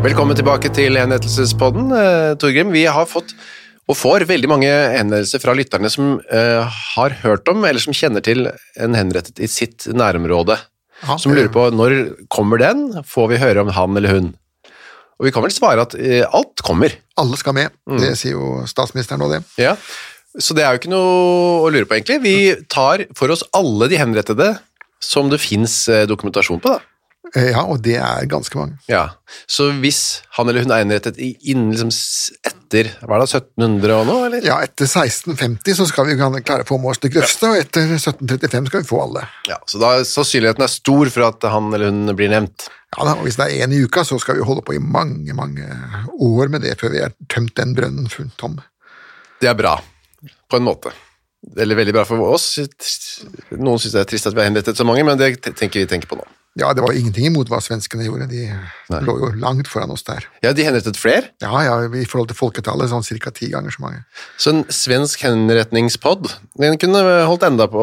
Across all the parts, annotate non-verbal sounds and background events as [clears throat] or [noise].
Velkommen tilbake til Henrettelsespodden. Eh, Torgrim, vi har fått og får veldig mange henvendelser fra lytterne som uh, har hørt om eller som kjenner til en henrettet i sitt nærområde. Ja, som lurer på når kommer den, får vi høre om han eller hun? Og vi kan vel svare at uh, alt kommer. Alle skal med. Mm. Det sier jo statsministeren og det. Ja. Så det er jo ikke noe å lure på, egentlig. Vi tar for oss alle de henrettede som det fins dokumentasjon på. da. Eh, Ja, og det er ganske mange. Ja, Så hvis han eller hun er innrettet innen liksom etter hva er det, 1700 og noe, eller? Ja, etter 1650 så skal vi klare å få med oss det grøvste, og etter 1735 skal vi få alle. Ja, Så da sannsynligheten er stor for at han eller hun blir nevnt. Ja da, og Hvis det er én i uka, så skal vi holde på i mange mange år med det før vi har tømt den brønnen fullt tom. Det er bra, på en måte. Eller veldig bra for oss. Noen syns det er trist at vi har henrettet så mange, men det tenker vi tenker på nå. Ja, det var ingenting imot hva svenskene gjorde. De Nei. lå jo langt foran oss der. Ja, de henrettet flere, Ja, ja, i forhold til folketallet sånn ca. ti ganger så mange. så en svensk henretningspod den kunne holdt enda på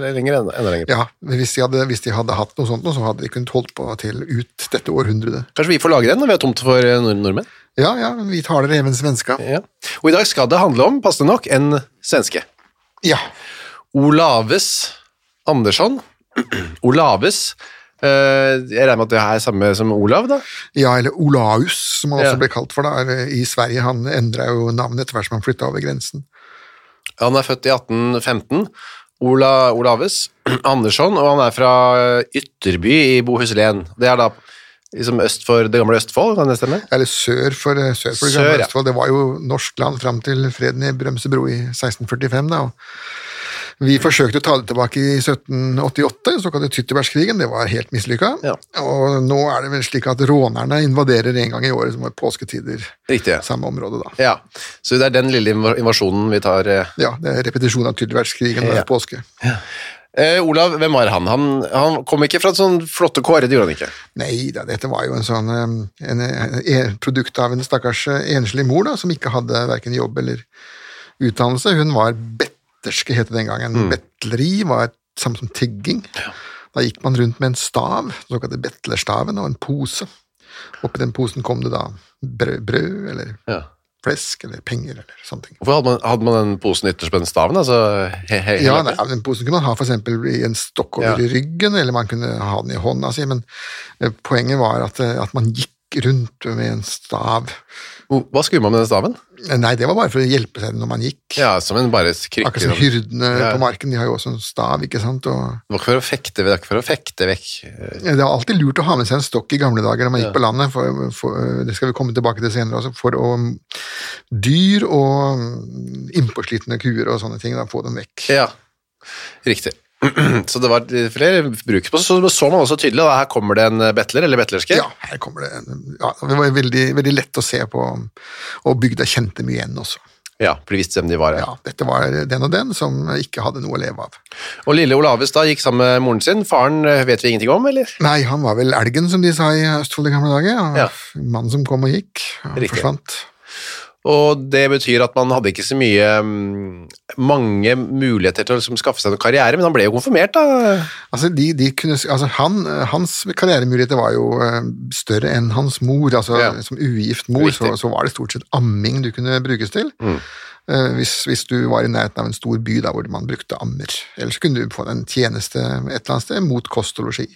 lenger, enda, enda lenger. Ja, hvis de, hadde, hvis de hadde hatt noe sånt, så hadde de kunnet holdt på til ut dette århundret. Kanskje vi får lage den når vi har tomt for eh, nord nordmenn? Ja, ja, vi taler even svenska. Ja. Og i dag skal det handle om, passende nok, en svenske. Ja. Olaves Andersson. [clears throat] Olaves. Eh, Jeg regner med at det er samme som Olav, da? Ja, eller Olaus, som han Ja. også ble kalt for da, i Sverige. Han endra jo navnet etter hvert som han flytta over grensen. Han er født i 1815. Ola, Olaves [clears throat] Andersson, og han er fra Ytterby i Bohuslän. Det er da liksom øst for det gamle Østfold, kan det stemme? Eller sør for, sør for det Sør, gamle ja. Østfold. Det var jo norsk land fram til freden i Brømsebro i 1645. da, og Vi forsøkte å ta det tilbake i 1788, den såkalte Tyttebergskrigen. Det var helt mislykka. Ja. Og nå er det vel slik at rånerne invaderer en gang i året, som er påsketider. Riktig. Samme område, da. Ja, så det er den lille invasjonen vi tar. eh. Ja, det er repetisjon av Tyttebergskrigen Ja. hver påske. Eh, Olav, hvem var han? han? Han kom ikke fra sånn flotte kår, det gjorde han ikke. Nei da, dette var jo en sånn en, en, en produkt av en stakkars eh, enslig mor da, som ikke hadde verken jobb eller utdannelse. Hun var betterske, het det den gangen. Betleri var samme som tigging. Da gikk man rundt med en stav, såkalte betlerstaven, og en pose. Oppi den posen kom det da brød, brød eller Ja. flesk eller penger eller sånne ting. Hvorfor hadde man, hadde man den posen ytterst på den staven? Altså, he, he, Ja, nei. Den posen kunne man ha for eksempel i en stokk over Ja. i ryggen, eller man kunne ha den i hånda si, men eh, poenget var at, eh, at man gikk rundt med en stav. Hva skulle man med den staven? Eh, Nei, det var bare for å hjelpe seg når man gikk. Ja, som en bare krykke. Akkurat som hyrdene Ja. på marken, de har jo også en stav, ikke sant, og Det var ikke for å fekte, det var ikke for å fekte vekk. eh, det var alltid lurt å ha med seg en stokk i gamle dager når man Ja. gikk på landet, for, for, det skal vi komme tilbake til senere også, for å dyr og mm, innpåslitne kuer og sånne ting, da, få dem vekk. Ja, riktig. [clears throat] Så det var flere bruk på, så så man også tydelig, at her kommer det en betler, eller betlerske. Ja, her kommer det en- ja, Det var veldig, veldig lett å se på, og bygda kjente mye igjen også. Ja, for de visste hvem de var. Ja. Ja, dette var den og den som ikke hadde noe å leve av. Og lille Olaves da gikk sammen med moren sin. Faren eh, vet vi ingenting om, eller? Nei, han var vel elgen, som de sa i Østfold i gamle dager. Ja. Mannen som kom og gikk, og Riktig. forsvant. Og det betyr at man hadde ikke så mye mm, mange muligheter til å liksom, skaffe seg noen karriere, men han ble jo konfirmert, da. Altså, de, de kunne, altså han, Hans karrieremuligheter var jo eh, større enn hans mor. altså Ja. Som ugift mor så, så var det stort sett amming du kunne brukes til. Mm. Eh, hvis, hvis du var i nærheten av en stor by da, hvor man brukte ammer. Eller så kunne du få en tjeneste et eller annet sted mot kost og losji.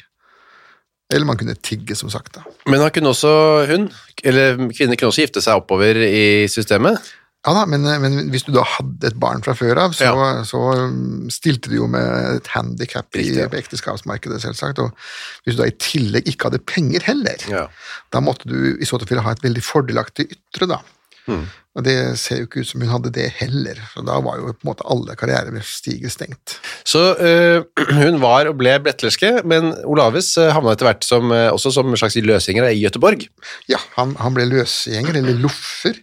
Eller man kunne tigge, som sagt. da. Men han kunne også, hun, eller kvinner kunne også gifte seg oppover i systemet. Ja da, men, men hvis du da hadde et barn fra før av, så, Ja. så um, stilte du jo med et handikap i ja. ekteskapsmarkedet, selvsagt. Og hvis du da i tillegg ikke hadde penger heller, Ja. da måtte du i så tilfelle ha et veldig fordelaktig ytre, da. Hmm. Og det ser jo ikke ut som hun hadde det heller, for da var jo på en måte alle karrierestiger stengt. Så øh, [clears throat] hun var og ble bretlerske, men Olaves øh, havna etter hvert som, øh, også som en slags løsgjenger i Gøteborg? Ja, han, han ble løsgjenger, eller loffer.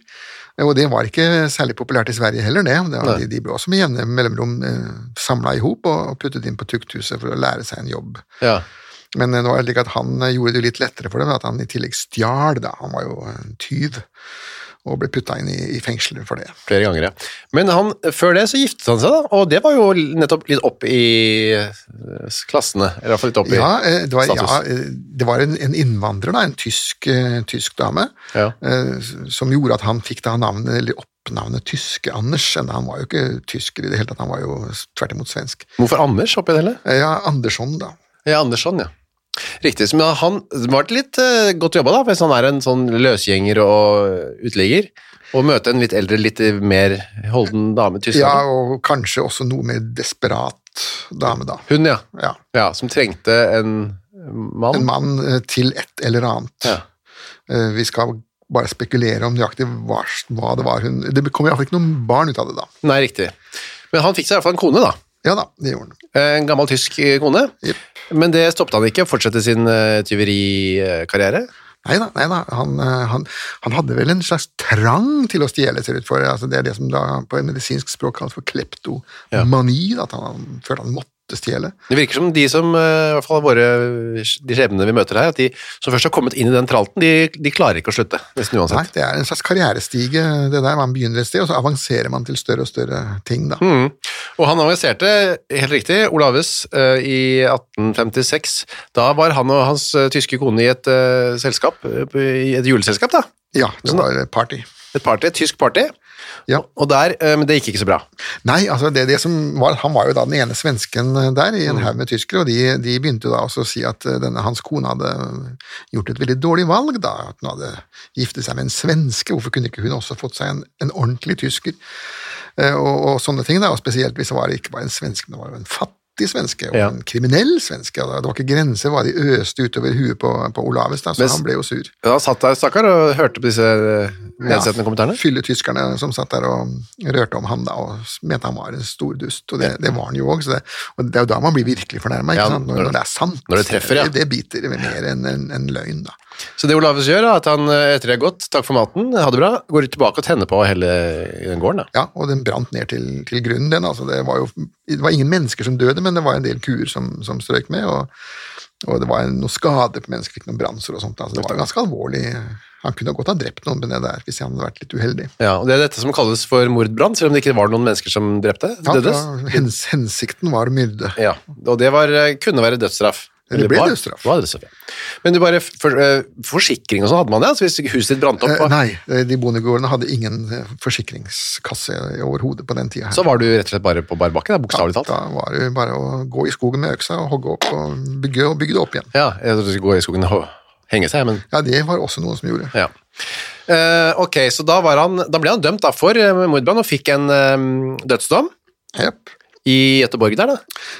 Og det var ikke særlig populært i Sverige heller, det. det var, de, de ble også med jevne mellomrom eh, samla i hop og, og puttet inn på tukthuset for å lære seg en jobb. Ja. Men eh, nå er det slik at han eh, gjorde det litt lettere for dem, at han i tillegg stjal, da. Han var jo en tyv, og ble putta inn i, i fengsel for det. Flere ganger, ja. Men han, før det så giftet han seg, da, og det var jo nettopp litt opp i øh, klassene. Eller i hvert fall litt opp i Ja, eh, det var, status. ja, eh, det var en, en innvandrer, da, en tysk, eh, tysk dame, Ja. eh, som gjorde at han fikk da navnet, eller oppnavnet Tyske-Anders. Han var jo ikke tysker i det hele tatt, han var jo tvert imot svensk. Hvorfor Anders oppi det hele? Eh, Ja, Andersson, da. Ja, Andersson, ja. Riktig. Men han var litt uh, godt jobba, da, hvis han er en sånn løsgjenger og uteligger. Og møte en litt eldre, litt mer holden dame, tysker. Ja, og kanskje også noe mer desperat dame, da. Hun, ja. Ja. ja. Som trengte en mann. En mann eh, til et eller annet. Ja. Eh, Vi skal bare spekulere om nøyaktig hva, det var hun Det kom iallfall ikke noen barn ut av det, da. Nei, riktig. Men han fikk seg i hvert fall en kone, da. Ja da, det gjorde han. En gammel tysk kone. Yep. Men det stoppet han ikke fortsette sin uh, tyverikarriere. Nei da, nei da. Han, eh, han, han hadde vel en slags trang til å stjele, ser det ut for. Altså, det er det som da på medisinsk språk kalles for kleptomani, at han følte han måtte stjele. Det virker som de som, eh, i hvert fall våre, de skjebnene vi møter her, at de som først har kommet inn i den tralten, de, de klarer ikke å slutte, nesten uansett. Nei, det er en slags karrierestige, det der. Man begynner et sted, og så avanserer man til større og større ting, da. Mm. Og han avanserte, helt riktig, Olaves, eh, i 1856. Da var han og hans eh, tyske kone i et uh, selskap, i et juleselskap, da. Ja, det var party. Et party, et tysk party. Ja. Og der, eh, men det gikk ikke så bra. Nei, altså det, det som var, han var jo da den ene svensken der i Mm. en haug med tyskere, og de, de begynte jo da også å si at eh, denne, hans kone hadde gjort et veldig dårlig valg, da, at hun hadde giftet seg med en svenske, hvorfor kunne ikke hun også fått seg en, en ordentlig tysker, Eh, og, og sånne ting da, og spesielt hvis det var ikke bare en svenske, men det var en fattig svenske, og Ja. en kriminell svenske, Da. det var ikke grenser hva de øste utover huet på, på Olaves da, så Mens- han ble jo sur. Ja, han satt der, stakkar, og hørte på disse nedsettende nedsettende kommentarene. Fylletyskerne som satt der og rørte om han da, og mente han var en stor dust, og det, det var han jo òg. Og det er jo da man blir virkelig fornærma, Ja, når- når det er sant. når det treffer, ja. Det, det biter mer enn en, en løgn, da. Så det Olaves gjør, er at han eh, etter det er gått, takk for maten, ha det bra, går tilbake og tenner på hele den gården. da. Ja, og den brant ned til, til grunnen, den. altså Det var jo det var ingen mennesker som døde, men det var en del kuer som, som strøk med, og, og det var noe skade på mennesker, ikke noen branser og sånt. altså Det var jo ganske alvorlig. Han kunne godt ha drept noen med det der, hvis han hadde vært litt uheldig. Ja, og Det er dette som kalles for mordbrann, selv om det ikke var noen mennesker som drepte. Ja, dødes. for hens, hensikten var å myrde. Ja, og det var, eh, kunne være dødsstraff. Det Eller ble var- dødsstraff. var dødsstraff, ja. Men du bare, for, eh, forsikring og sånn hadde man det, altså hvis huset ditt brant opp, Eh, Nei, eh, de bondegårdene hadde ingen eh, forsikringskasse overhodet på den tida. så var du rett og slett bare på bar bakke, bokstavelig talt. Da var det bare å gå i skogen med øksa og hogge opp og bygge, og bygge det opp igjen. Ja, jeg trodde gå i skogen og henge seg, men Ja, det var også noen som gjorde. ja. Eh, ok, så da, var han, da ble han dømt da, for mordbrann og fikk en eh, dødsdom Jepp. I Göteborg der, da.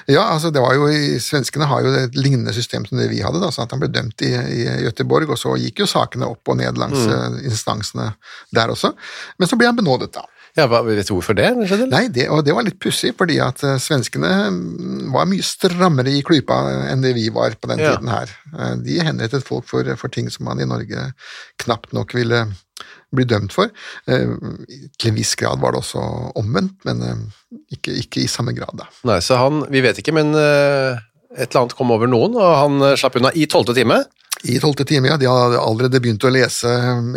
Ja, altså det var jo, Svenskene har jo et lignende system som det vi hadde, da, så at han ble dømt i, i Göteborg, og så gikk jo sakene opp og ned langs Mm. eh, instansene der også. Men så ble han benådet, da. Ja, hva, vet du hvorfor det? skjedde? Nei, det, og det var litt pussig, fordi at eh, svenskene mm, var mye strammere i klypa enn det vi var på den Ja. tiden her. Eh, De henrettet folk for, for ting som man i Norge knapt nok ville bli dømt for. Eh, til en viss grad var det også omvendt, men eh, ikke, ikke i samme grad, da. Nei, så han, vi vet ikke, men eh, et eller annet kom over noen, og han slapp unna i tolvte time. I tolvte time, ja. De hadde allerede begynt å lese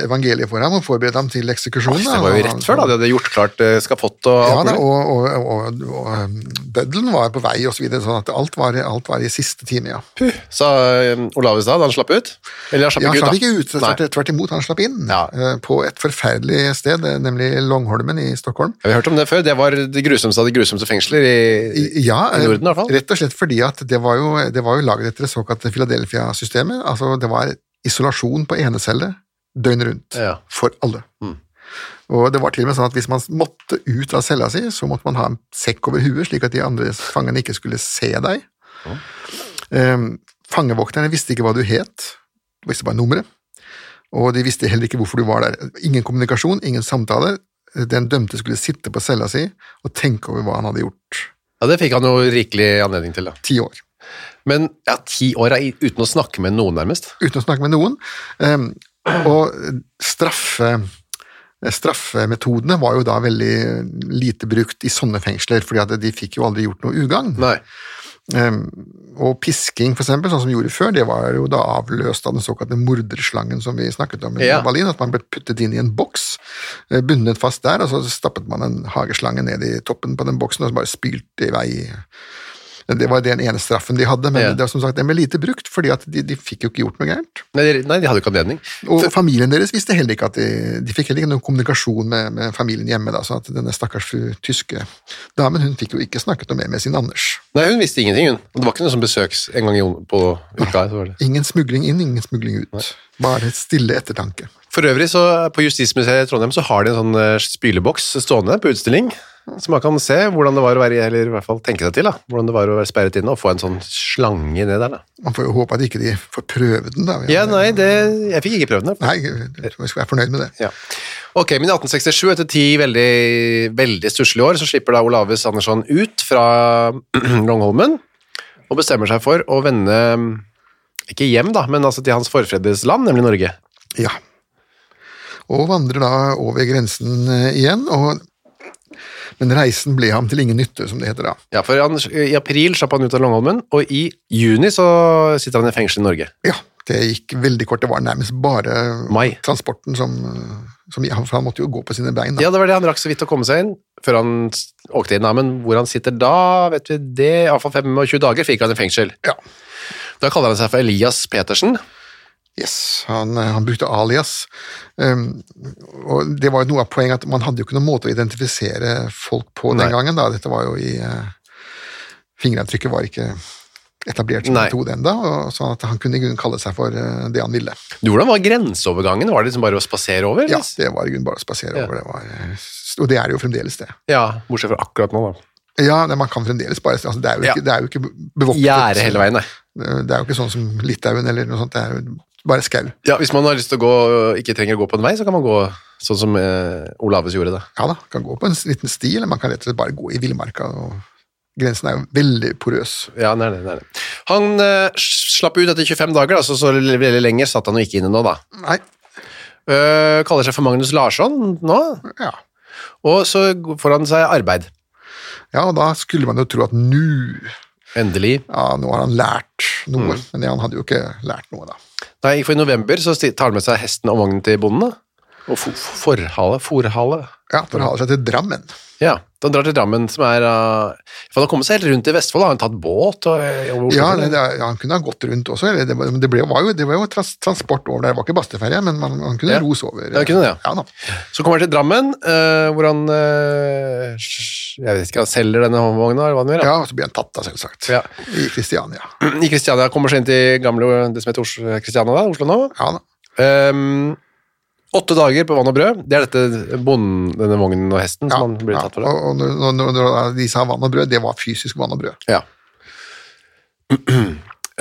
evangeliet for ham og forberedt ham til eksekusjonen. Det var jo rett før da, de hadde gjort klart eh, skafott og Ja, da, og, og, og, og um, bøddelen var på vei og så videre, sånn at alt var, alt var i siste time, ja. Puh, sa eh, Olaus da, da han slapp ut? Eller han slapp Ja, han ikke slapp ut, ikke da? ut, tvert, imot, han slapp inn Ja. eh, på et forferdelig sted, eh, nemlig Longholmen i Stockholm. Ja, vi har hørt om det før, det var det grusomste av de grusomste fengsler i, I- Ja, i Norden i hvert fall. rett og slett fordi at det var jo, det var jo laget etter det såkalte Philadelphia-systemet, altså det var isolasjon på enecelle døgnet rundt, Ja. for alle. Og det var til og med sånn at hvis man måtte ut av cella si, så måtte man ha en sekk over huet, slik at de andre fangene ikke skulle se deg. Um, fangevokterne visste ikke hva du het, de visste bare nummeret. Og de visste heller ikke hvorfor du var der. Ingen kommunikasjon, ingen samtale. Den dømte skulle sitte på cella si og tenke over hva han hadde gjort. Ja, det fikk han jo rikelig anledning til da. Ti år. Men ja, ti år er uten å snakke med noen nærmest. uten å snakke med noen. Um, og straffe, straffemetodene var jo da veldig lite brukt i sånne fengsler, fordi at de fikk jo aldri gjort noe ugagn. Um, og pisking, for eksempel, sånn som vi gjorde før, det var jo da avløst av den såkalte morderslangen som vi snakket om i Ja. Berlin, at man ble puttet inn i en boks, eh, bundet fast der, og så stappet man en hageslange ned i toppen på den boksen og så bare spylte i vei. Det var den ene straffen de hadde, men Ja. det som sagt, den ble lite brukt, fordi at de, de fikk jo ikke gjort noe gærent. Nei, de, nei, de hadde ikke anledning. Og familien deres visste heller ikke at de, de fikk heller ikke noen kommunikasjon med, med familien hjemme. da, sånn at denne stakkars fru tyske damen hun fikk jo ikke snakket noe mer med sin Anders. Nei, hun visste ingenting, hun. Det var ikke noe som besøks en gang på uka. Så var det. Ingen smugling inn, ingen smugling ut. Bare stille ettertanke. For øvrig, så på Justismuseet i Trondheim så har de en sånn eh, spyleboks stående på utstilling, så man kan se hvordan det var å være, eller i hvert fall tenke seg til, da, hvordan det var å være sperret inne og få en sånn slange ned der. da. Man får jo håpe at ikke de får prøve den, da. Ja, nei, det, jeg fikk ikke prøvd den. Nei, jeg skulle være fornøyd med det. Ja. Ok, men i 1867, etter ti veldig, veldig stusslige år, så slipper da Olaves Andersson ut fra [clears throat] Longholmen og bestemmer seg for å vende, ikke hjem da, men altså til hans forfedres land, nemlig Norge. Ja. Og vandrer da over grensen eh, igjen, og men reisen ble ham til ingen nytte, som det heter da. Ja, for han, i april slapp han ut av Longholmen, og i juni så sitter han i fengsel i Norge. Ja, det gikk veldig kort. Det var nærmest bare Mai. transporten som, som For han måtte jo gå på sine bein. Da. Ja, det var det han rakk så vidt å komme seg inn, før han åkte inn. Men hvor han sitter da, vet vi det, i hvert fall 25 dager fikk han i fengsel. Ja. Da kaller han seg for Elias Petersen. Yes, han, han brukte alias. Um, og det var jo noe av poenget at man hadde jo ikke noen måte å identifisere folk på den gangen. da. Dette var jo i uh, Fingeravtrykket var ikke etablert som metode ennå, sånn at han kunne i grunnen kalle seg for uh, det han ville. Du, Hvordan var grenseovergangen? Var det liksom bare å spasere over? Ja, det var i grunnen bare å spasere Ja. over. Det var, eh, og det er det jo fremdeles, det. ja, bortsett fra akkurat nå, da. Ja, man kan fremdeles bare altså, det, er jo Ja. ikke, det er jo ikke bevoktet. Gjerde hele veien, nei. Det er jo ikke sånn som Litauen eller noe sånt, det er jo bare skau. Ja, Hvis man har lyst til å gå, ikke trenger å gå på en vei, så kan man gå sånn som eh, Olaves gjorde det. Ja da, kan gå på en liten sti, eller man kan rett og slett bare gå i villmarka. Grensen er jo veldig porøs. Ja, nei, nei, nei. Han eh, slapp ut etter 25 dager, da, så så veldig lenger satt han jo ikke inne nå, da. Nei, Uh, kaller seg for Magnus Larsson nå, ja. og så får han seg arbeid. ja, og da skulle man jo tro at nå Endelig. ja, nå har han lært noe, Mm. men han hadde jo ikke lært noe da. Nei, for I november så tar han med seg hesten og vognen til bonden. da. Og fo- fo- forhale, forhale. Ja, for seg til Drammen. Ja, da drar til Drammen, som er uh, For han har kommet seg helt rundt i Vestfold. Har han tatt båt? Og, og, Ja, det, det, han kunne ha gått rundt også, eller det, det, ble, var jo, det var jo trans, transport over der, det var ikke basteferje, men man, man kunne Ja. ros over. Ja, kunne ja. ja. Så kommer han til Drammen, uh, hvor han uh, Jeg vet ikke, han selger denne håndvogna? eller hva han gjør? Ja, og så blir han tatt da, selvsagt. Ja. I Kristiania. [clears throat] I Kristiania kommer seg inn til gamle, det som heter Oslo, Kristiania, da, Oslo nå. Ja da. Ehm, åtte dager på vann og brød. Det er dette bonden, denne vognen og hesten som han blir tatt for. Og, Da. og når, når, de sa vann og brød, det var fysisk vann og brød. Ja.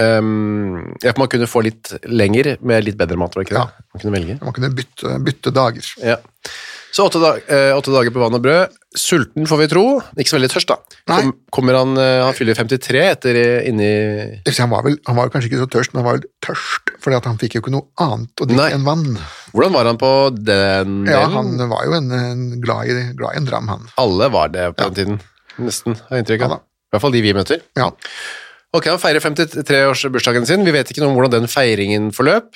Um, [clears throat] ja, man kunne få litt lenger med litt bedre mat, var det ikke det? Ja. Man kunne velge. Man kunne bytte, bytte dager. Ja. Så åtte, dag, eh, åtte dager på vann og brød. sulten, får vi tro. Ikke så veldig tørst, da. Kom, kommer han, eh, han fyller 53 etter eh, inni Det Han var, vel, han var kanskje ikke så tørst, men han var vel tørst, fordi han fikk jo ikke noe annet å drikke enn vann. Hvordan var han på den delen? Ja. Han var jo en, en glad, i, glad i en dram, han. Alle var det på den tiden. Nesten, har jeg inntrykk av. I hvert fall de vi møter. Ja. Ok, Han feirer 53-årsbursdagen sin. Vi vet ikke noe om hvordan den feiringen forløp.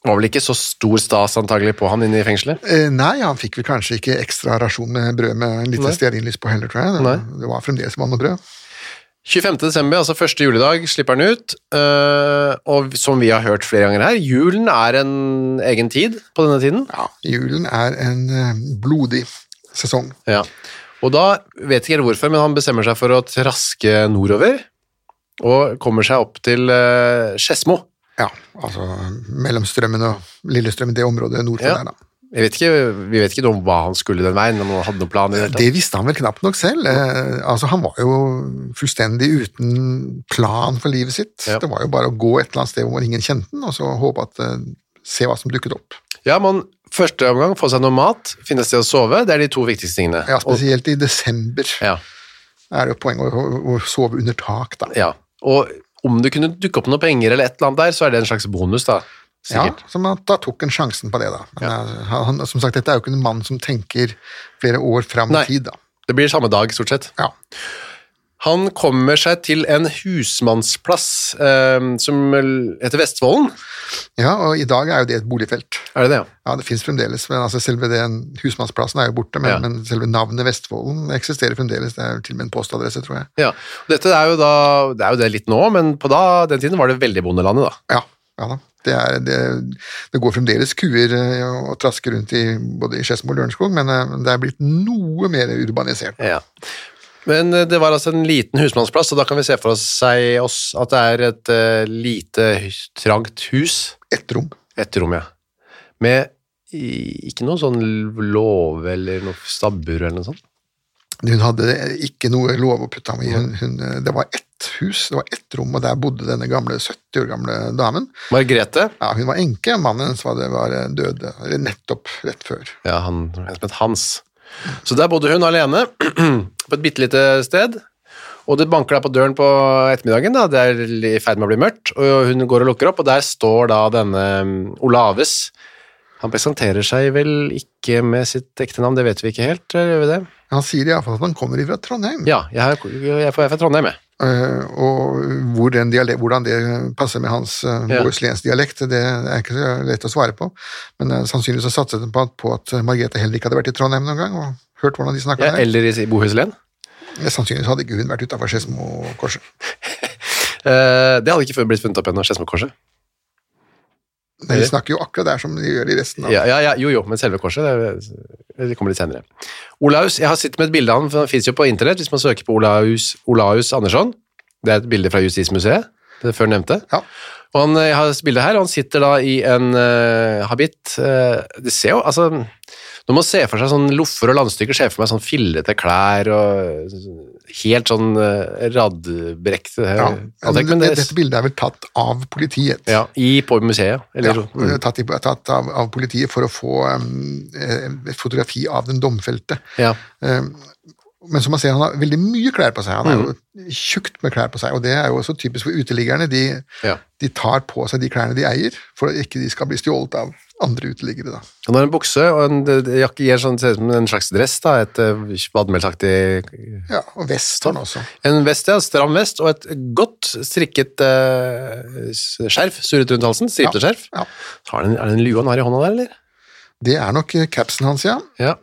Det var vel ikke så stor stas antagelig på han inne i fengselet? Eh, nei, han fikk vel kanskje ikke ekstra rasjon med brød med en liten stearinlys på heller, tror jeg. Det, det var fremdeles vann og brød. 25. desember, altså første juledag, slipper den ut. øh, og som vi har hørt flere ganger her, julen er en egen tid på denne tiden. Ja, Julen er en eh, blodig sesong. Ja. Og da vet ikke helt hvorfor, men han bestemmer seg for å traske nordover. Og kommer seg opp til øh, Skedsmo. Ja, altså mellom Strømmen og Lillestrømmen, det området nord for Ja. der, da. Jeg vet ikke, vi vet ikke noe om hva han skulle den veien, om han hadde noen plan i det. Det visste han vel knapt nok selv. Eh, altså, han var jo fullstendig uten plan for livet sitt. Ja. Det var jo bare å gå et eller annet sted hvor ingen kjente den, og så håpe at eh, se hva som dukket opp. Ja, man første omgang få seg noe mat, finne et sted å sove, det er de to viktigste tingene. Ja, Spesielt i desember ja, er det jo poeng å, å, å sove under tak, da. ja. Og om det kunne dukke opp noen penger eller et eller annet der, så er det en slags bonus da, Ja, som så man, da tok han sjansen på det, da. Men ja. han, som sagt, dette er jo ikke en mann som tenker flere år fram i tid, da. Det blir samme dag, stort sett. Ja. Han kommer seg til en husmannsplass eh, som heter Vestvolden. ja, og i dag er jo det et boligfelt. Er det det, ja? Ja, det finnes fremdeles, men altså selve den husmannsplassen er jo borte, men, Ja. men selve navnet Vestvollen eksisterer fremdeles. Det er jo til og med en postadresse, tror jeg. Ja. Og Dette er jo da, det er jo det litt nå, men på da, den tiden var det veldig bondelandet da. Ja, ja da. Det, er, det, det går fremdeles kuer eh, og trasker rundt i både i Skedsmo og Lørenskog, men eh, det er blitt noe mer urbanisert. Ja. Men eh, det var altså en liten husmannsplass, og da kan vi se for oss, seg, oss at det er et lite, trangt hus. Ett rom. Et rom, ja. Med i- ikke noe sånn låve eller noe stabbur eller noe sånt. Hun hadde ikke noe lov å putte ham i. Hun, hun, det var ett hus, det var ett rom, og der bodde denne gamle 70 år gamle damen. Margrethe, Ja, Hun var enke, mannen hennes var, var død eller nettopp rett før. ja, han het Hans. Så der bodde hun alene, [clears throat] på et bitte lite sted. Og det banker der på døren på ettermiddagen, da. det er i ferd med å bli mørkt, og hun går og lukker opp, og der står da denne um, Olaves. Han presenterer seg vel ikke med sitt ekte navn, det vet vi ikke helt, eller gjør vi det? Han sier iallfall at han kommer fra Trondheim. Ja, jeg er, jeg fra Trondheim, jeg. Uh, og hvor den dialek, hvordan det passer med hans uh, Ja. dialekt, det er ikke så lett å svare på. Men uh, sannsynligvis så satset han på, på at Margrethe heller ikke hadde vært i Trondheim noen gang og hørt hvordan de snakket Ja, der. eller i Bohuslän. Sannsynligvis hadde ikke hun vært utafor Skedsmokorset. uh, [laughs] det hadde ikke blitt funnet opp ennå, Skedsmokorset. Men de snakker jo akkurat der som de gjør i resten av Ja, ja, ja, jo, jo, men selve korset det, det kommer litt senere. Olaus, jeg har sittet med et bilde av han, for han finnes jo på internett, hvis man søker på Olaus, Olaus Andersson. Det er et bilde fra Justismuseet, det før nevnte. Ja. Og han, jeg har bilde her, og han sitter da i en uh, habit. uh, det ser jo, altså, når man ser for seg sånn loffer og landstykker, ser for meg sånn fillete klær og helt sånn uh, radbrekt eh, Ja. antrekk, men det, Dette bildet er vel tatt av politiet. ja, i, på museet, eller, Ja, mm, tatt, i, tatt av, av politiet for å få um, eh, et fotografi av den domfelte. ja. Um, men som man ser, han har veldig mye klær på seg. Han er Mm. jo tjukt med klær på seg, og det er jo også typisk for uteliggerne. De, Ja. de tar på seg de klærne de eier, for at ikke de skal bli stjålet av andre uteliggere. Da. Han har en bukse og en jakke gir sånn, ser ut som en slags dress, da, et uh, vadmelsaktig Ja, og vest har han også. En vest, ja, stram vest, og et godt strikket uh, skjerf surret rundt halsen, stripete Ja, skjerf. ja. Er det en lue han har i hånda der, eller? Det er nok eh, capsen hans, ja. Ja,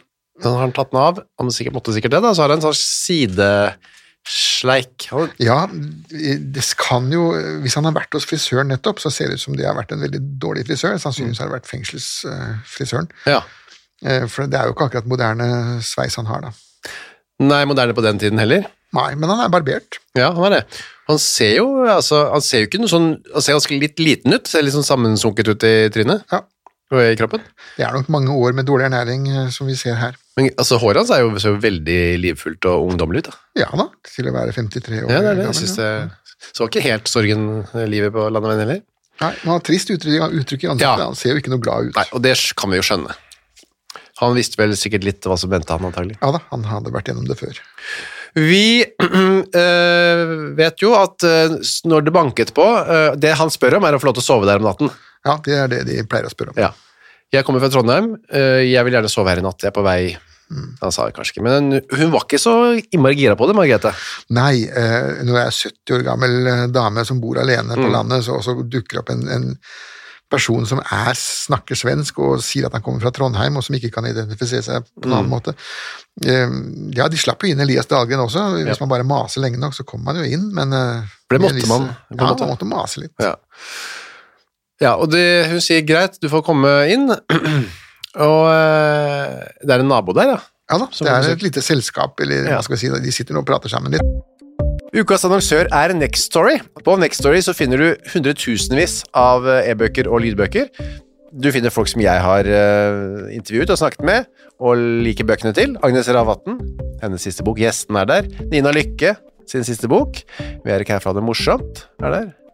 den har han tatt den av. Han sikkert, måtte sikkert det, da. Så har han en sånn sidesleik. Og... Ja, det kan jo Hvis han har vært hos frisøren nettopp, så ser det ut som det har vært en veldig dårlig frisør. Sannsynligvis har det vært fengselsfrisøren. ja. Eh, For det er jo ikke akkurat moderne sveis han har, da. Nei, moderne på den tiden heller. Nei, men han er barbert. Ja, han er det. Han ser jo, altså, han ser jo ikke noe sånn Han ser ganske litt liten ut, ser litt sånn sammensunket ut i trynet Ja. og i kroppen. Det er nok mange år med dårlig ernæring eh, som vi ser her. Men altså, håret hans er jo, så veldig livfullt og ungdommelig ut, da. Ja da, til å være 53 år Ja, det er det. Jeg synes det så ikke helt sorgen eh, livet på landeveien heller. Nei, men han har trist uttrykk, uttrykk i ansiktet. Ja. Han ser jo ikke noe glad ut. Nei, og det kan vi jo skjønne. Han visste vel sikkert litt hva som venta han, antagelig. Ja da, han hadde vært gjennom det før. Vi øh, [clears throat] vet jo at øh, når det banket på øh, Det han spør om, er å få lov til å sove der om natten. Ja, det er det de pleier å spørre om. Ja. Jeg kommer fra Trondheim, øh, jeg vil gjerne sove her i natt. Jeg er på vei Han sa det kanskje ikke, men hun var ikke så innmari gira på det, Margrethe. Nei, eh, når jeg er 70 år gammel eh, dame som bor alene på Mm. landet, så, så dukker opp en, en person som er, snakker svensk og sier at han kommer fra Trondheim, og som ikke kan identifisere seg på en Mm. annen måte. Eh, ja, de slapp jo inn Elias Dahlgren også. Hvis man bare maser lenge nok, så kommer man jo inn, men eh, For det måtte man, Ja, man måtte mase litt. Ja, ja og det, hun sier greit, du får komme inn. [clears throat] og øh, det er en nabo der, ja. Ja da, det er et lite selskap, eller hva skal vi si, de sitter nå og prater sammen litt. Ukas annonsør er Next Story. På Next Story så finner du hundretusenvis av eh, e-bøker og lydbøker. Du finner folk som jeg har eh, intervjuet og snakket med, og liker bøkene til. Agnes Ravatn, hennes siste bok. Gjesten er der. Nina Lykke, sin siste bok. Vi er ikke her for å ha det morsomt, er der.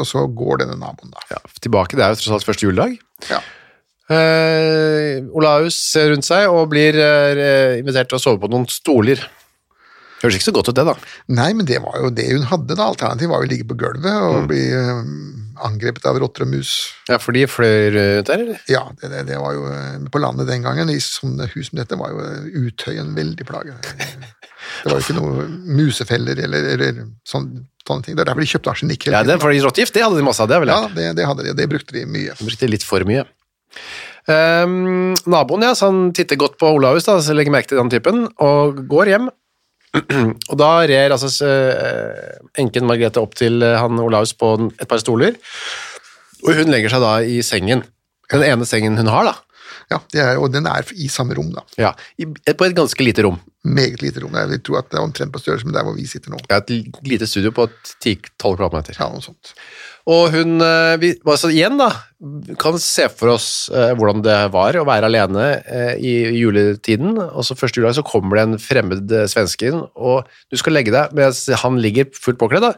Og så går denne naboen, da. Ja, tilbake, det er jo tross alt første juledag. Ja. Eh, Olaus ser rundt seg og blir eh, invitert til å sove på noen stoler. Høres ikke så godt ut, det, da. Nei, men det var jo det hun hadde, da. Alternativet var jo å ligge på gulvet Mm. og bli eh, angrepet av rotter og mus. Ja, For de fløy rundt der, eller? Ja, det, det, det var jo eh, På landet den gangen, i sånne hus som dette, var jo Utøyen veldig plage. [laughs] Det var jo ikke noe musefeller eller, eller sånn, sånne ting. Det er derfor de kjøpte arsenikk Ja, det for rottegift, det hadde de masse av, det vel Ja, det, det hadde de, det brukte de mye. De brukte litt for mye. Um, naboen, ja, så han titter godt på Olavus, da, så legger merke til den typen, og går hjem. [clears throat] og da rer altså eh, enken Margrethe opp til eh, han Olaus på et par stoler, og hun legger seg da i sengen. Den ene sengen hun har, da. Ja, det er, Og den er i samme rom, da. Ja, i, på et ganske lite rom. Meget lite rom. Jeg tror at det er omtrent på størrelse med der hvor vi sitter nå. Ja, et lite studio på 10-12 kvadratmeter. Ja, noe sånt. Og hun, eh, vi, altså igjen da, kan se for oss eh, hvordan det var å være alene eh, i juletiden, og så første juledag så kommer det en fremmed eh, svenske inn, og du skal legge deg, mens han ligger fullt påkledd da,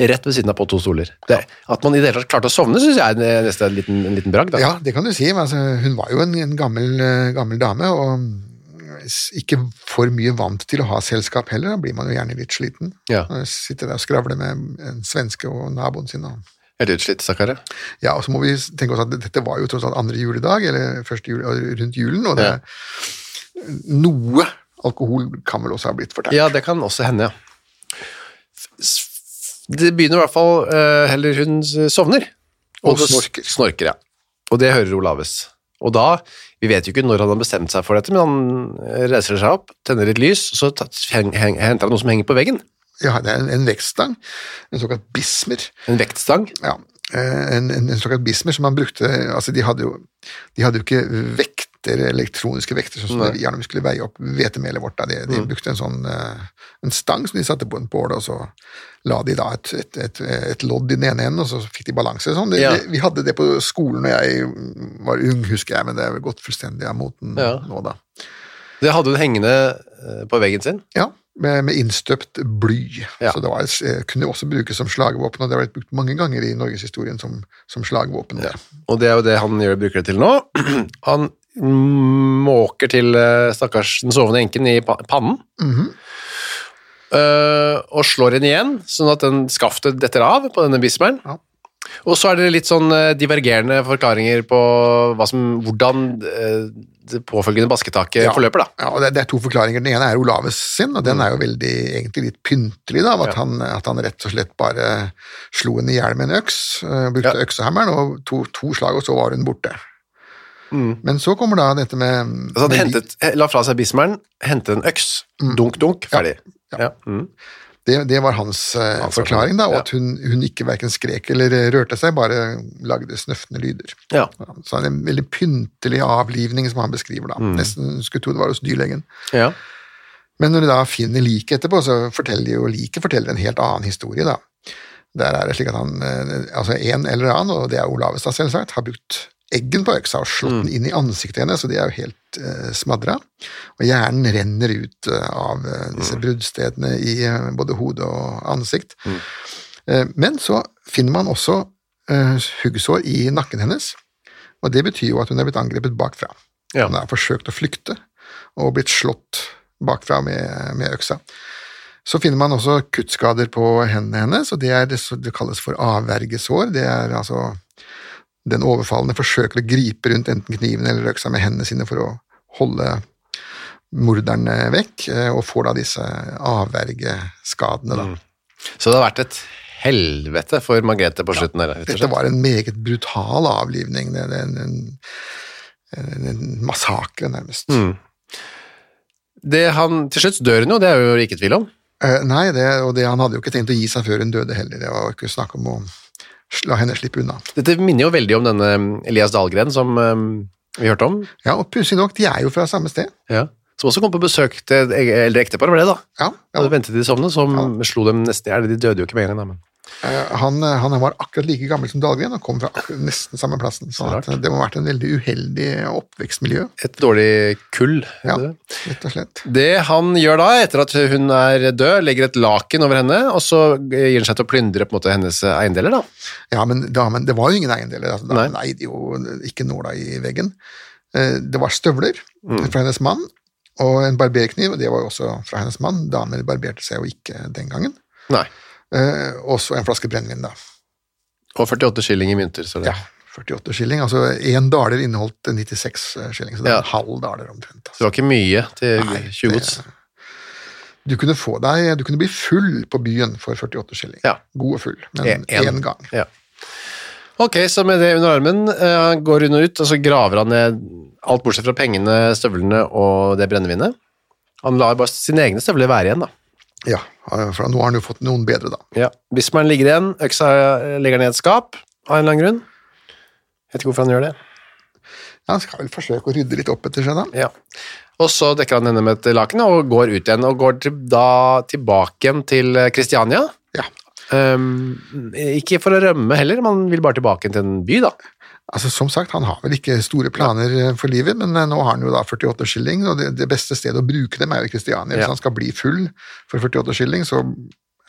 rett ved siden av på to stoler. Det, at man i det hele tatt klarte å sovne, synes jeg er nesten en liten, en liten bragd. Ja, det kan du si. Men altså, hun var jo en, en gammel, eh, gammel dame, og ikke for mye vant til å ha selskap heller. Da blir man jo gjerne litt sliten. Ja. Sitter der og skravler med en svenske og naboen sin. Og, utslitt, stakkare. ja, og så må vi tenke oss at dette var jo tross alt andre juledag, eller første jul, rundt julen, og det, noe alkohol kan vel også ha blitt fortært. Ja, det kan også hende, ja. Det begynner i hvert fall, eh, heller hun sovner. Og og snorker. Snorker, ja. Og det hører Olaves. Og da, vi vet jo ikke når han har bestemt seg for dette, men han reiser seg opp, tenner litt lys, og så henter han noe som henger på veggen. Ja, det er en, en vektstang, en såkalt bismer. En vektstang. Ja, eh, en, en, en såkalt bismer som han brukte altså De hadde jo, de hadde jo ikke vekter, elektroniske vekter, sånn som Nei. vi gjerne skulle veie opp hvetemelet vårt. Da. De, de brukte en sånn eh, en stang som de satte på en bål, og så la de da et, et, et, et lodd i den ene enden, og så fikk de balanse. Sånn. Det, Ja. det, vi hadde det på skolen da jeg var ung, husker jeg, men det er vel gått fullstendig av moten Ja. nå, da. Det hadde hun hengende eh, på veggen sin. Ja, med, med innstøpt bly. Ja. Så det var, eh, kunne også brukes som slagvåpen, og det har vært brukt mange ganger i norgeshistorien som, som slagvåpen. Ja. Og det er jo det han gjør, bruker det til nå. [clears throat] Han måker til eh, stakkars den sovende enken i pannen. pannen. -hmm. uh, og slår henne igjen, sånn at den skaftet detter av på denne bismeren. Ja. Og så er det litt sånn eh, divergerende forklaringer på som, hvordan det påfølgende basketaket Ja. forløper, da. Ja, og det, det er to forklaringer. Den ene er Olaves sin, og den er jo veldig, egentlig litt pyntelig, da, at, Ja. han, at han rett og slett bare slo henne i hjel med en øks, øh, brukte øksehammeren, og to, to slag, og så var hun borte. Men så kommer da dette med Mm. Altså, med- hentet, la fra seg bismeren, hente en øks, dunk, dunk, ferdig. Ja. Mm. det, det var hans uh, Hans forklaring, da, og ja. at hun, hun ikke hverken skrek eller rørte seg, bare lagde snøftende lyder. Ja. Så det er en veldig pyntelig avlivning som han beskriver, da. Mm. Nesten skulle tro det var hos dyrlegen. ja. Men når de da finner liket etterpå, så forteller jo liket forteller en helt annen historie, da. Der er det slik at han, eh, altså en eller annen, og det er Olavestad selvsagt, har brukt eggen på øksa og slått den inn i ansiktet hennes, så det er jo helt uh, smadra. Og hjernen renner ut uh, av uh, disse bruddstedene i eh, både hode og ansikt. Eh, men så finner man også eh, huggsår i nakken hennes, og det betyr jo at hun er blitt angrepet bakfra. Ja. Hun har forsøkt å flykte og blitt slått bakfra med, med øksa. Så finner man også kuttskader på hendene hennes, og det, er det, som- det kalles for avvergesår. Det er altså den overfallende forsøker å gripe rundt enten kniven eller øksa med hendene sine for å holde morderne vekk, eh, og får da disse avvergeskadene. Da. Så det har vært et helvete for Margrethe på slutten der, rett Dette var en meget brutal avlivning. Det en, en, en, en massakre, nærmest. Mm. Det han, til slutt dør hun jo, det er jo ikke tvil om. Eh, nei, det, og det, han hadde jo ikke tenkt å gi seg før hun døde heller. Det var ikke snakk om å la henne slippe unna. Dette minner jo veldig om denne Elias Dahlgren som eh, vi hørte om, Ja, og pussig nok, de er jo fra samme sted. ja. som også kom på besøk til eldre ektepar, var det da? Ja, ja. ventet til de sovnet, som slo dem nesten i hjel. De døde jo ikke med en gang, da, men Han, han var akkurat like gammel som Dahlgren og kom fra nesten samme plassen. Så at det må ha vært en veldig uheldig oppvekstmiljø, et dårlig kull. Ja. det. rett og slett. Det han gjør da, etter at hun er død, legger et laken over henne, og så gir han seg til å plyndre på en måte hennes eiendeler, da. Ja, men damen, det var jo ingen eiendeler. Altså, da, Nei. eide jo ikke nåla i veggen. Eh, Det var støvler Mm. fra hennes mann, og en barberkniv, og det var jo også fra hennes mann. Damer barberte seg jo ikke den gangen. Nei. Eh, Og så en flaske brennevin, da. Og 48 skilling i mynter, så det. Ja, 48 skilling. Altså én daler inneholdt 96 skilling, så det er Ja. en halv daler omtrent. Så Altså. det var ikke mye til Nei, 20 gods. Du kunne få deg, du kunne bli full på byen for 48 skilling. Ja. God og full, men En- en. én gang. Ja. Ok, så med det under armen uh, går hun ut, og så graver han ned alt bortsett fra pengene, støvlene og det brennevinet. Han lar bare sine egne støvler være igjen, da. Ja, for nå har han jo fått noen bedre, da. Ja. Bismarck ligger igjen, øksa legger ned et skap av en eller annen grunn. Vet ikke hvorfor han gjør det. Ja, Han skal vel forsøke å rydde litt opp etter seg, da. Ja. Og så dekker han henne med et laken og går ut igjen, og går til, da tilbake igjen til eh, Kristiania. Ja. Um, ikke for å rømme heller, man vil bare tilbake til en by, da. Altså, Som sagt, han har vel ikke store planer eh, for livet, men eh, nå har han jo da 48 skilling, og det, det beste stedet å bruke dem er jo Kristiania. Hvis Ja. han skal bli full for 48 skilling, så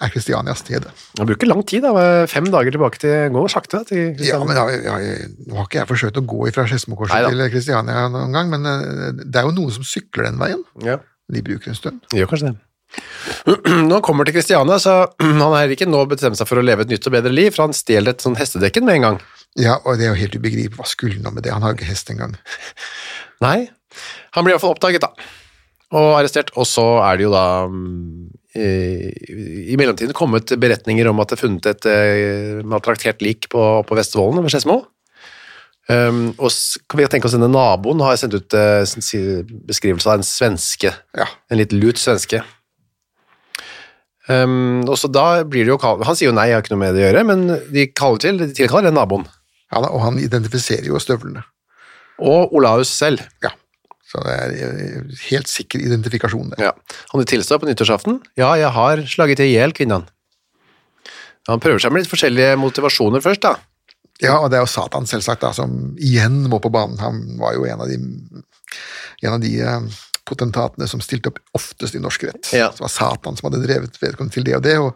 er Kristiania stedet. Han bruker lang tid, da. Fem dager tilbake til Gå sakte, da. Til Ja, Kristiania. men ja, ja, Nå har ikke jeg forsøkt å gå fra Skedsmokorset til Kristiania noen gang, men eh, det er jo noen som sykler den veien. Ja. De bruker en stund. Gjør kanskje det. [clears throat] Når han kommer til Kristiania, så [clears throat] han har heller ikke nå bestemt seg for å leve et nytt og bedre liv, for han stjeler et sånn hestedekken med en gang. Ja, og det er jo helt ubegripelig. Hva skulle han med det? Han har jo ikke hest engang. [laughs] Nei. Han blir iallfall oppdaget, da. Og arrestert. Og så er det jo da mm, i, I mellomtiden kommet beretninger om at det er funnet et eh, maltraktert lik på, på Vesterålen ved Skedsmo. Um, og kan vi tenke oss denne naboen har sendt ut uh, beskrivelse av en svenske. Ja. En litt lut svenske. Um, og så da blir det jo Han sier jo nei, jeg har ikke noe med det å gjøre, men de kaller til, de tilkaller den naboen. ja da, og han identifiserer jo støvlene. Og Olaus selv. Ja. Så det er eh, helt sikker identifikasjon der. Ja. Han tilstår på nyttårsaften. Ja, jeg har slaget i hjel kvinnen. Han prøver seg med litt forskjellige motivasjoner først, da. Ja, og det er jo Satan selvsagt da, som igjen må på banen. Han var jo en av de, en av de eh, potentatene som stilte opp oftest i norsk rett. Ja. Det var Satan som hadde drevet vedkommende til det og det, og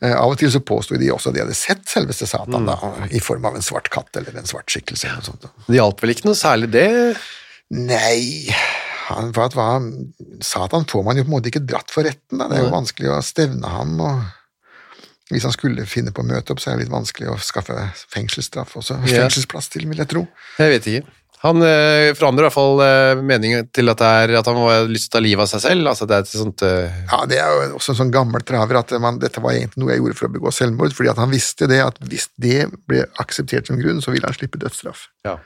eh, av og til så påstod de også at de hadde sett selveste Satan da, i form av en svart katt eller en svart skikkelse. Eller noe sånt. da. Det hjalp vel ikke noe særlig, det. Nei, han, for at hva, Satan får man jo på en måte ikke dratt for retten. Da. Det er jo vanskelig å stevne ham. og Hvis han skulle finne på å møte opp, så er det litt vanskelig å skaffe fengselsstraff også. Fengselsplass til, vil jeg tro. Jeg vet ikke. Han øh, forandrer i hvert fall øh, meningen til at, det er, at han har lyst til å ta livet av seg selv. Altså det er et sånt øh... Ja, Det er jo også en sånn gammel traver at man, dette var egentlig noe jeg gjorde for å begå selvmord, fordi at han visste det at hvis det ble akseptert som grunn, så ville han slippe dødsstraff. ja.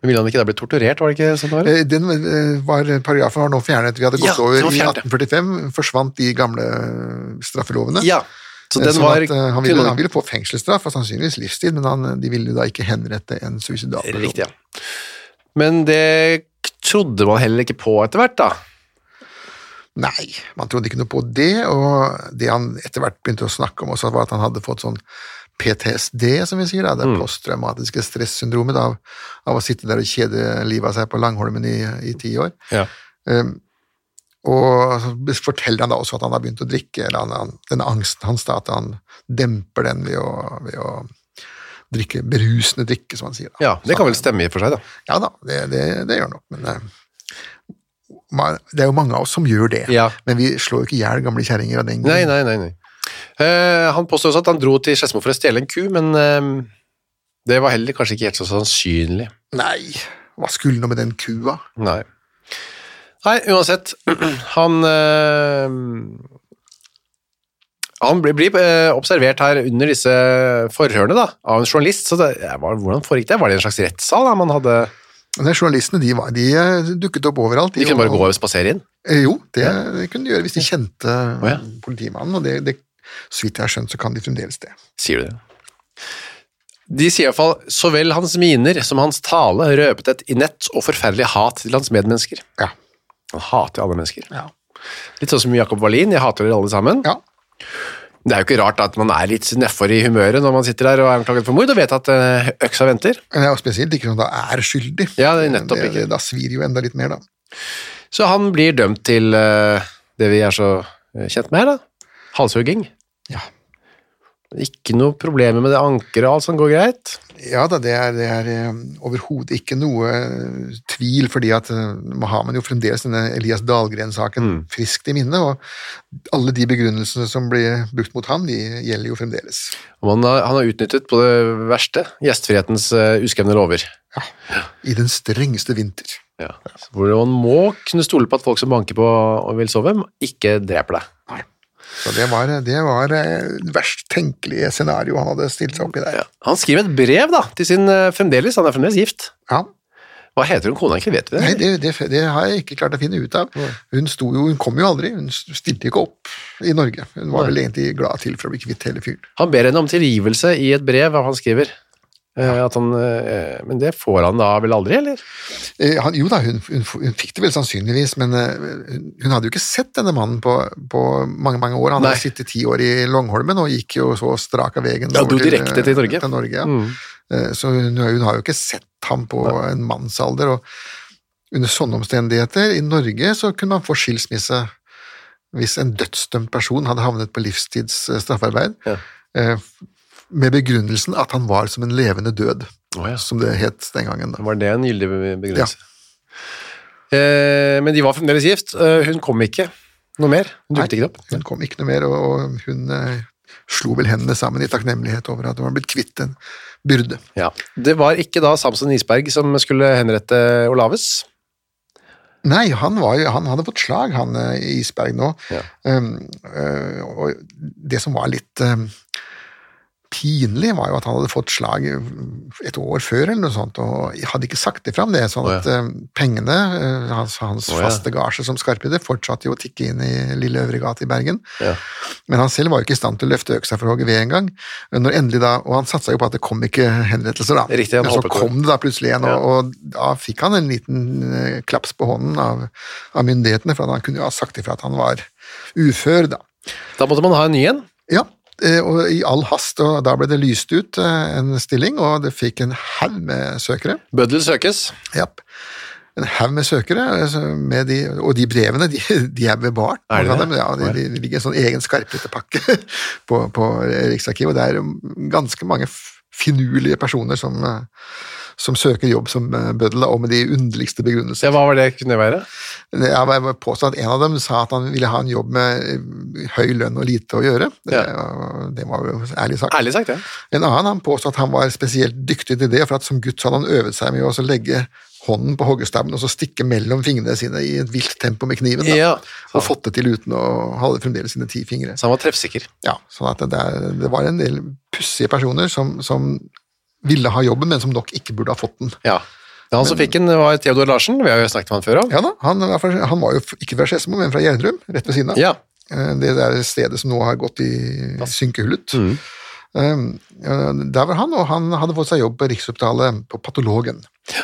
Men ville han ikke da bli torturert, var det ikke sånn det var? Den var, paragrafen var nå fjernet. Vi hadde gått Ja, over i 1845, forsvant de gamle straffelovene. Ja, så den sånn var at, eh, han, ville, han ville få fengselsstraff og sannsynligvis livstid, men han, de ville da ikke henrette en suicidal person. Riktig, ja. Men det trodde man heller ikke på etter hvert, da. Nei, man trodde ikke noe på det, og det han etter hvert begynte å snakke om også, var at han hadde fått sånn PTSD, som vi sier, da, det posttraumatiske stressyndromet av, av å sitte der og kjede livet av seg på Langholmen i, i ti år. Ja. Um, og så forteller han da også at han har begynt å drikke, eller han, han, denne angsten hans, da, at han demper den ved å, ved å drikke berusende drikke, som han sier. Da. ja, det kan vel stemme i og for seg, da. Ja da, det, det, det gjør nok, men eh, man- det er jo mange av oss som gjør det. Ja. Men vi slår jo ikke i hjel gamle kjerringer av den grunn. Nei, nei, nei. nei. Uh, han påstår også at han dro til Skedsmo for å stjele en ku, men uh, det var heller kanskje ikke helt så sannsynlig. Nei, hva skulle nå med den kua? Nei. Nei, uansett. Han øh, Han blir, blir eh, observert her under disse forhørene da, av en journalist. Så det, ja, hvordan foregikk det? Var det en slags rettssal da, man hadde de Journalistene de, var, de eh, dukket opp overalt. De kunne bare gå og spasere inn? Jo, det, det kunne de gjøre hvis de kjente ja. politimannen, og det, det, så vidt jeg har skjønt, så kan de fremdeles det. Sier du det? De sier iallfall så vel hans miner som hans tale røpet et inett og forferdelig hat til hans medmennesker. Ja. Han hater alle mennesker. Ja. Litt sånn som Jakob Wallin, jeg hater dere alle sammen. ja. Det er jo ikke rart at man er litt nedfor i humøret når man sitter der og er anklaget for mord og vet at eh, øksa venter. Er jo spesielt ikke når man da er skyldig. Ja, det er nettopp det, ikke. Da svir jo enda litt mer, da. Så han blir dømt til eh, det vi er så eh, kjent med her, da. Halshugging. Ja. Ikke noe problemer med det ankeret og alt som går greit. Ja da, det er, det er eh, overhodet ikke noe eh, tvil, fordi at man har man jo fremdeles denne Elias Dahlgren-saken Mm. friskt i minne, og alle de begrunnelsene som blir brukt mot ham, de gjelder jo fremdeles. Og man har, han har utnyttet på det verste gjestfrihetens uh, uskrevne lover. I den strengeste vinter. Ja. Hvor man må kunne stole på at folk som banker på og vil sove, ikke dreper deg. Så det var, det var eh, verst tenkelige scenario han hadde stilt seg opp i der. Ja. Han skriver et brev da, til sin eh, fremdeles, han er fremdeles gift. Ja. Hva heter hun kona ikke, vet du det? Nei, det, det, det har jeg ikke klart å finne ut av. Hun jo, hun kom jo aldri, hun stilte ikke opp i Norge. Hun var vel egentlig glad til for å bli kvitt hele fyren. Han ber henne om tilgivelse i et brev han skriver. Eh, At han, eh, men det får han da vel aldri, eller? Eh, Han, jo da, hun, hun, hun fikk det vel sannsynligvis, men hun, hadde jo ikke sett denne mannen på, på mange mange år. Han Nei. hadde sittet ti år i Longholmen og gikk jo så strak av veien Ja, over til, til Norge. Til Norge ja. Mm. Så hun, hun har jo ikke sett ham på en mannsalder. og Under sånne omstendigheter, i Norge, så kunne man få skilsmisse hvis en dødsdømt person hadde havnet på livstids straffarbeid, Ja. Med begrunnelsen at han var som en levende død, oh, ja. som det het den gangen. da. Var det en gyldig begrunnelse? Eh, men de var fremdeles gift. Eh, hun kom ikke noe mer. Hun dukket ikke opp. Hun kom ikke noe mer, og, og hun eh, slo vel hendene sammen i takknemlighet over at hun var blitt kvitt en byrde. Ja. Det var ikke da Samson Isberg som skulle henrette Olaves. Nei, han, var han hadde fått slag, han eh, Isberg nå. Ja. Um, eh, og det som var litt um, pinlig, var jo at han hadde fått slag et år før, eller noe sånt, og hadde ikke sagt det fram, det, sånn Å, ja. at um, pengene, eh, hans, hans Å, ja. faste gasje som skarpidder, fortsatte jo å tikke inn i Lille Øvregate i Bergen. Ja. Men han selv var jo ikke i stand til å løfte øksa for å hogge ved engang. Og han satsa jo på at det kom ikke henrettelser, da. Riktig, Men så kom det da plutselig en, og, og da fikk han en liten eh, klaps på hånden av, av myndighetene, for han kunne jo ha sagt ifra at han var ufør, da. Da måtte man ha en ny en. Ja, eh, i all hast, og da ble det lyst ut eh, en stilling, og det fikk en haug med søkere. Bøddel søkes. Japp. En haug med søkere, altså, med de, og de brevene de, de er bevart. Er de det? dem. Ja, de, de, ligger i en sånn egen skarphettepakke [laughs] på, på Riksarkivet, og det er ganske mange finurlige personer som, eh, som søker jobb som eh, bøddel, og med de underligste begrunnelser. Ja, hva var det kunne være? Det var påstått at En av dem sa at han ville ha en jobb med eh, høy lønn og lite å gjøre. Det, Ja. det var jo ærlig sagt. Ærlig sagt, ja. En annen han påstod at han var spesielt dyktig til det, for at som gutt så hadde han øvet seg med å legge hånden på hoggestabben og så stikke mellom fingrene sine i et vilt tempo med kniven. Da, Ja. Og fått det til uten å holde fremdeles sine ti fingre. Så han var treffsikker. Ja, sånn at det, det var en del pussige personer som, som ville ha jobben, men som nok ikke burde ha fått den. Ja. Han som fikk den, var Theodor Larsen. Vi har jo snakket med han før om. Ja da, Han, fra- han var jo ikke fra Skedsmo, men fra Gjerdrum, rett ved siden av. Ja. Eh, Det der stedet som nå har gått i synkehullet. Mm. Um, Der var han, og han hadde fått seg jobb på Rikshospitalet på patologen.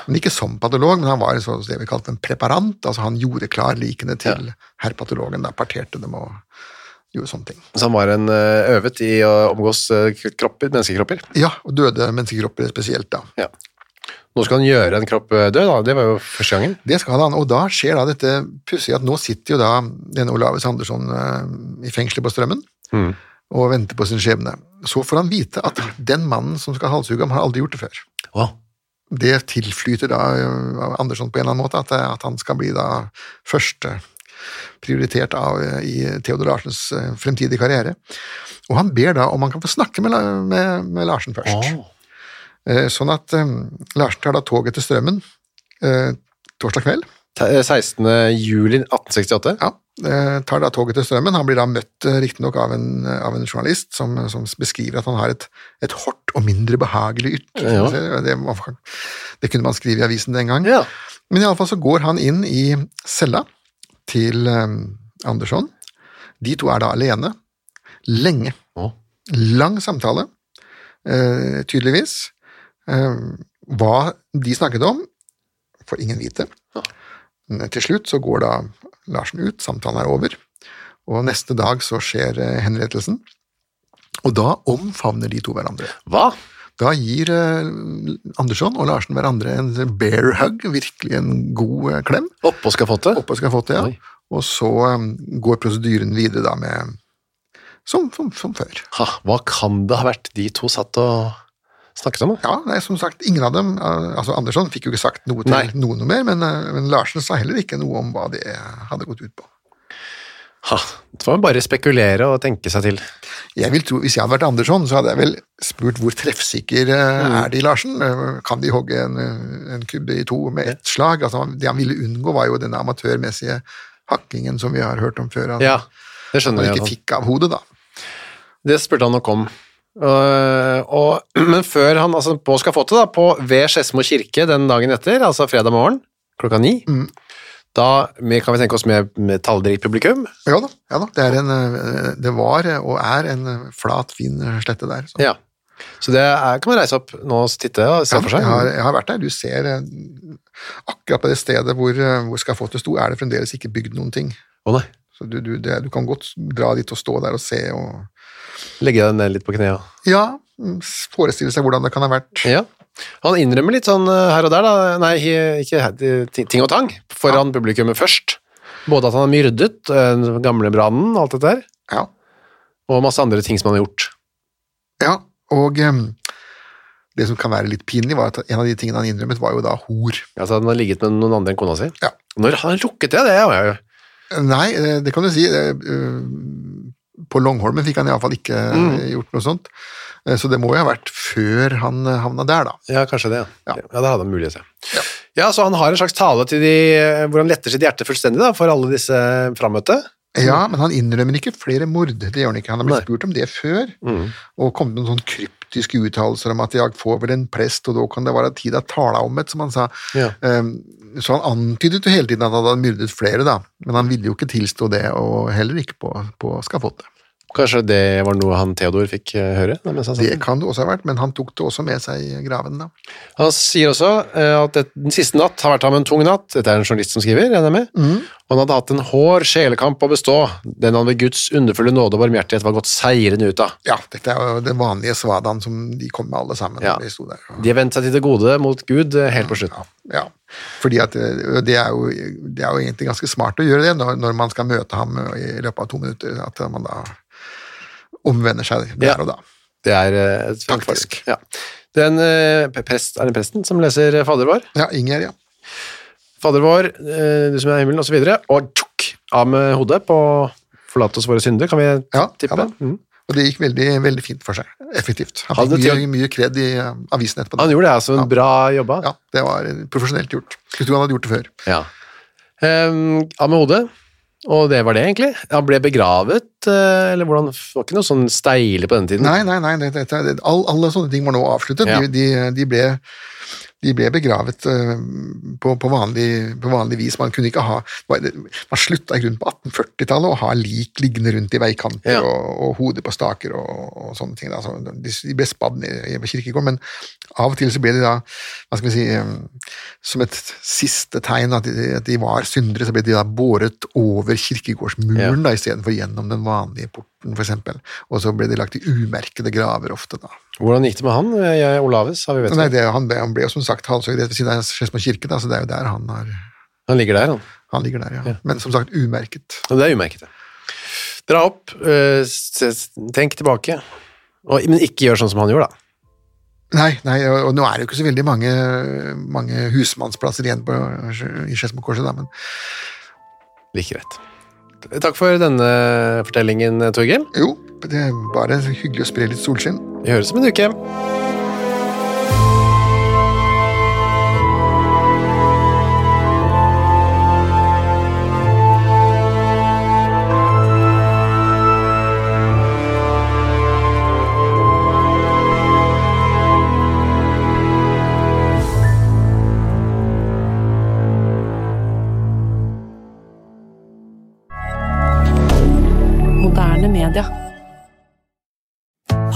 Men ikke som patolog, men han var sånn, det vi kalte en preparant. altså Han gjorde klar likene til herr patologen, da parterte dem og gjorde sånne ting. Så han var en eh, øvet i å omgås eh, kropper, menneskekropper. Ja, og døde menneskekropper spesielt, da. Ja. Nå skal han gjøre en kropp eh, død, da. Det var jo første gangen. Det skal han, og da skjer da dette pussige at nå sitter jo da denne Olaves Andersson i fengselet på Strømmen Mm. og venter på sin skjebne. Så får han vite at den mannen som skal halshugge ham, har aldri gjort det før. Wow. Det tilflyter da Andersson på en eller annen måte, at, at han skal bli da første prioritert av eh, i Theodor Larsens eh, fremtidige karriere. Og han ber da om han kan få snakke med, med, med Larsen først. Oh. Sånn at Larsen tar da toget til Strømmen torsdag kveld. Eh, 16. juli 1868. Ja, tar da toget til Strømmen. Han blir da møtt riktignok av, en, av en journalist som, som beskriver at han har et, et hårdt og mindre behagelig ytre. Ja. Det, det kunne man skrive i avisen den gang. Ja. Men iallfall så går han inn i cella til eh, Andersson. De to er da alene. Lenge. Å. Lang samtale, eh, tydeligvis. Eh, hva de snakket om, får ingen vite. Men Til slutt så går da Larsen ut, samtalen er over, og neste dag så skjer henrettelsen. Og da omfavner de to hverandre. Hva? Da gir eh, Andersson og Larsen hverandre en bear hug, virkelig en god eh, klem. Oppå skafottet? Oppå skafottet, ja. Oi. Og så eh, går prosedyren videre da med som, som, som før. Ha, hva kan det ha vært de to satt og snakket om? Ja, nei, som sagt, ingen av dem altså Andersson fikk jo ikke sagt noe til Nei. noen noe mer, men, men Larsen sa heller ikke noe om hva det hadde gått ut på. Ha, det får man bare spekulere og tenke seg til. Jeg vil tro, Hvis jeg hadde vært Andersson, så hadde jeg vel spurt hvor treffsikker mm. er de, Larsen? Eh, Kan de hogge en, eh, en kubbe i to med ett slag? Altså, det han ville unngå, var jo denne amatørmessige hakkingen som vi har hørt om før. Han, Ja, det skjønner han ikke jeg, fikk av hodet, da. Det spurte han nok om. Uh, og, [clears throat] men før han, altså på skafottet, da, på, ved Skedsmo kirke den dagen etter, altså fredag morgen klokka ni, Mm. Da kan vi tenke oss med, med tallrikt publikum. Ja da. ja da. Det, er en, eh, det var eh, og er en eh, flat, fin slette der. Så. Ja. Så det er, kan man reise opp nå og titte og se Ja, for seg. jeg, har, jeg har vært der. Du ser akkurat på det stedet hvor, hvor skafottet sto, er det fremdeles ikke bygd noen ting. Å nei, Så du, du, det, du kan godt dra dit og stå der og se og legge deg ned litt på knærne? Ja. Ja, mm, forestille seg hvordan det kan ha vært. ja. Han innrømmer litt sånn øh, her og der, da. Nei, ikke her- ting og tang, foran publikummet først. Både at han har myrdet øh, den gamle brannen, alt dette der, Ja. og masse andre ting som han har gjort. ja og um, det som kan være litt pinlig, var at en av de tingene han innrømmet, var jo da hor. så han har ligget med noen andre enn kona si. Ja. Når har han lukket det? Det var jo Nei, eh, det kan du si. eh, eh, På Longholmen fikk han iallfall ikke Mm. eh, gjort noe sånt. Eh, Så det må jo ha vært før han eh, havna der, da. Ja, kanskje det. Ja, Ja. ja det hadde han mulighet til. Ja. så han har en slags tale til de, hvor han letter sitt hjerte fullstendig da, for alle disse frammøtte. Ja, men han innrømmer ikke flere mord. Det gjør han ikke. Han har blitt Nei. spurt om det før, Mm. og kommet med noen sånn kryptiske uttalelser om at jeg får vel en prest, og da kan det være tid å tale om det, som han sa. Ja. Um, Så han antydet jo hele tiden at han hadde myrdet flere, da, men han ville jo ikke tilstå det, og heller ikke på, på skafottet. Kanskje det var noe han Theodor fikk eh, høre? Det kan det også ha vært, men han tok det også med seg i graven, da. han sier også eh, at den siste natt har vært ham en tung natt. Dette er en journalist som skriver, regner jeg med. Og han hadde hatt en hård sjelekamp å bestå. Den han ved Guds underfulle nåde og barmhjertighet var gått seirende ut av. Ja, dette er jo den vanlige svadaen som de kom med alle sammen. Ja. de der. De har vendt seg til det gode mot Gud eh, helt på slutten. Ja, fordi at det er, jo, det er jo egentlig ganske smart å gjøre det når, når man skal møte ham i løpet av to minutter, at man da omvender seg der Ja. og da. Det er eh, et Faktisk. Ja. Det er en prest, er det presten som leser Fader vår? Ja, Inger, ja. Fader vår, eh, du som er i himmelen, og så videre. Og tjukk, av med hodet på forlate oss våre synder, kan vi Ja, tippe? ja. Mm. Og det gikk veldig, veldig fint for seg. Effektivt. Han fikk mye, mye kred i eh, avisen etterpå. Han gjorde det, altså. Ja. Bra jobba. Ja, det var eh, profesjonelt gjort. Skulle tro han hadde gjort det før. Ja. Um, av med hodet, og det var det, egentlig. Han ble begravet, eh, eller hvordan Det var ikke noe sånn steile på den tiden? Nei, nei, nei, det, det, det, alle, alle sånne ting var nå avsluttet. Ja. De, de, de, ble, de ble begravet eh, på, på, vanlig, på vanlig vis. Man kunne ikke ha Man slutta i grunnen på 1840-tallet å ha lik liggende rundt i veikanter Ja. og, og hodet på staker og, og sånne ting. Da. Så de, de ble spadd ned i kirkegården, men av og til så ble de da, hva skal vi si, eh, som et siste tegn at de, at de var syndere, så ble de da båret over kirkegårdsmuren ja. istedenfor gjennom den vanlige porten, for eksempel. Og så ble de lagt i umerkede graver ofte, da. Hvordan gikk det med han? Jeg, Olaves, har vi vet Nei, det. han, ble, han ble jo som sagt halshøyd rett ved siden av Skedsmo kirke, da, så det er jo der han, har, Han ligger der, han. han ligger der, ja. Men som sagt, umerket. Ja, det er umerket. ja. Dra opp, øh, tenk tilbake, men ikke gjør sånn som han gjorde, da. Nei, nei, og nå er det jo ikke så veldig mange, mange husmannsplasser igjen på, i Skedsmokorset, da, men Like greit. Takk for denne fortellingen, Torgeir. jo, det er bare hyggelig å spre litt solskinn. Vi høres om en uke.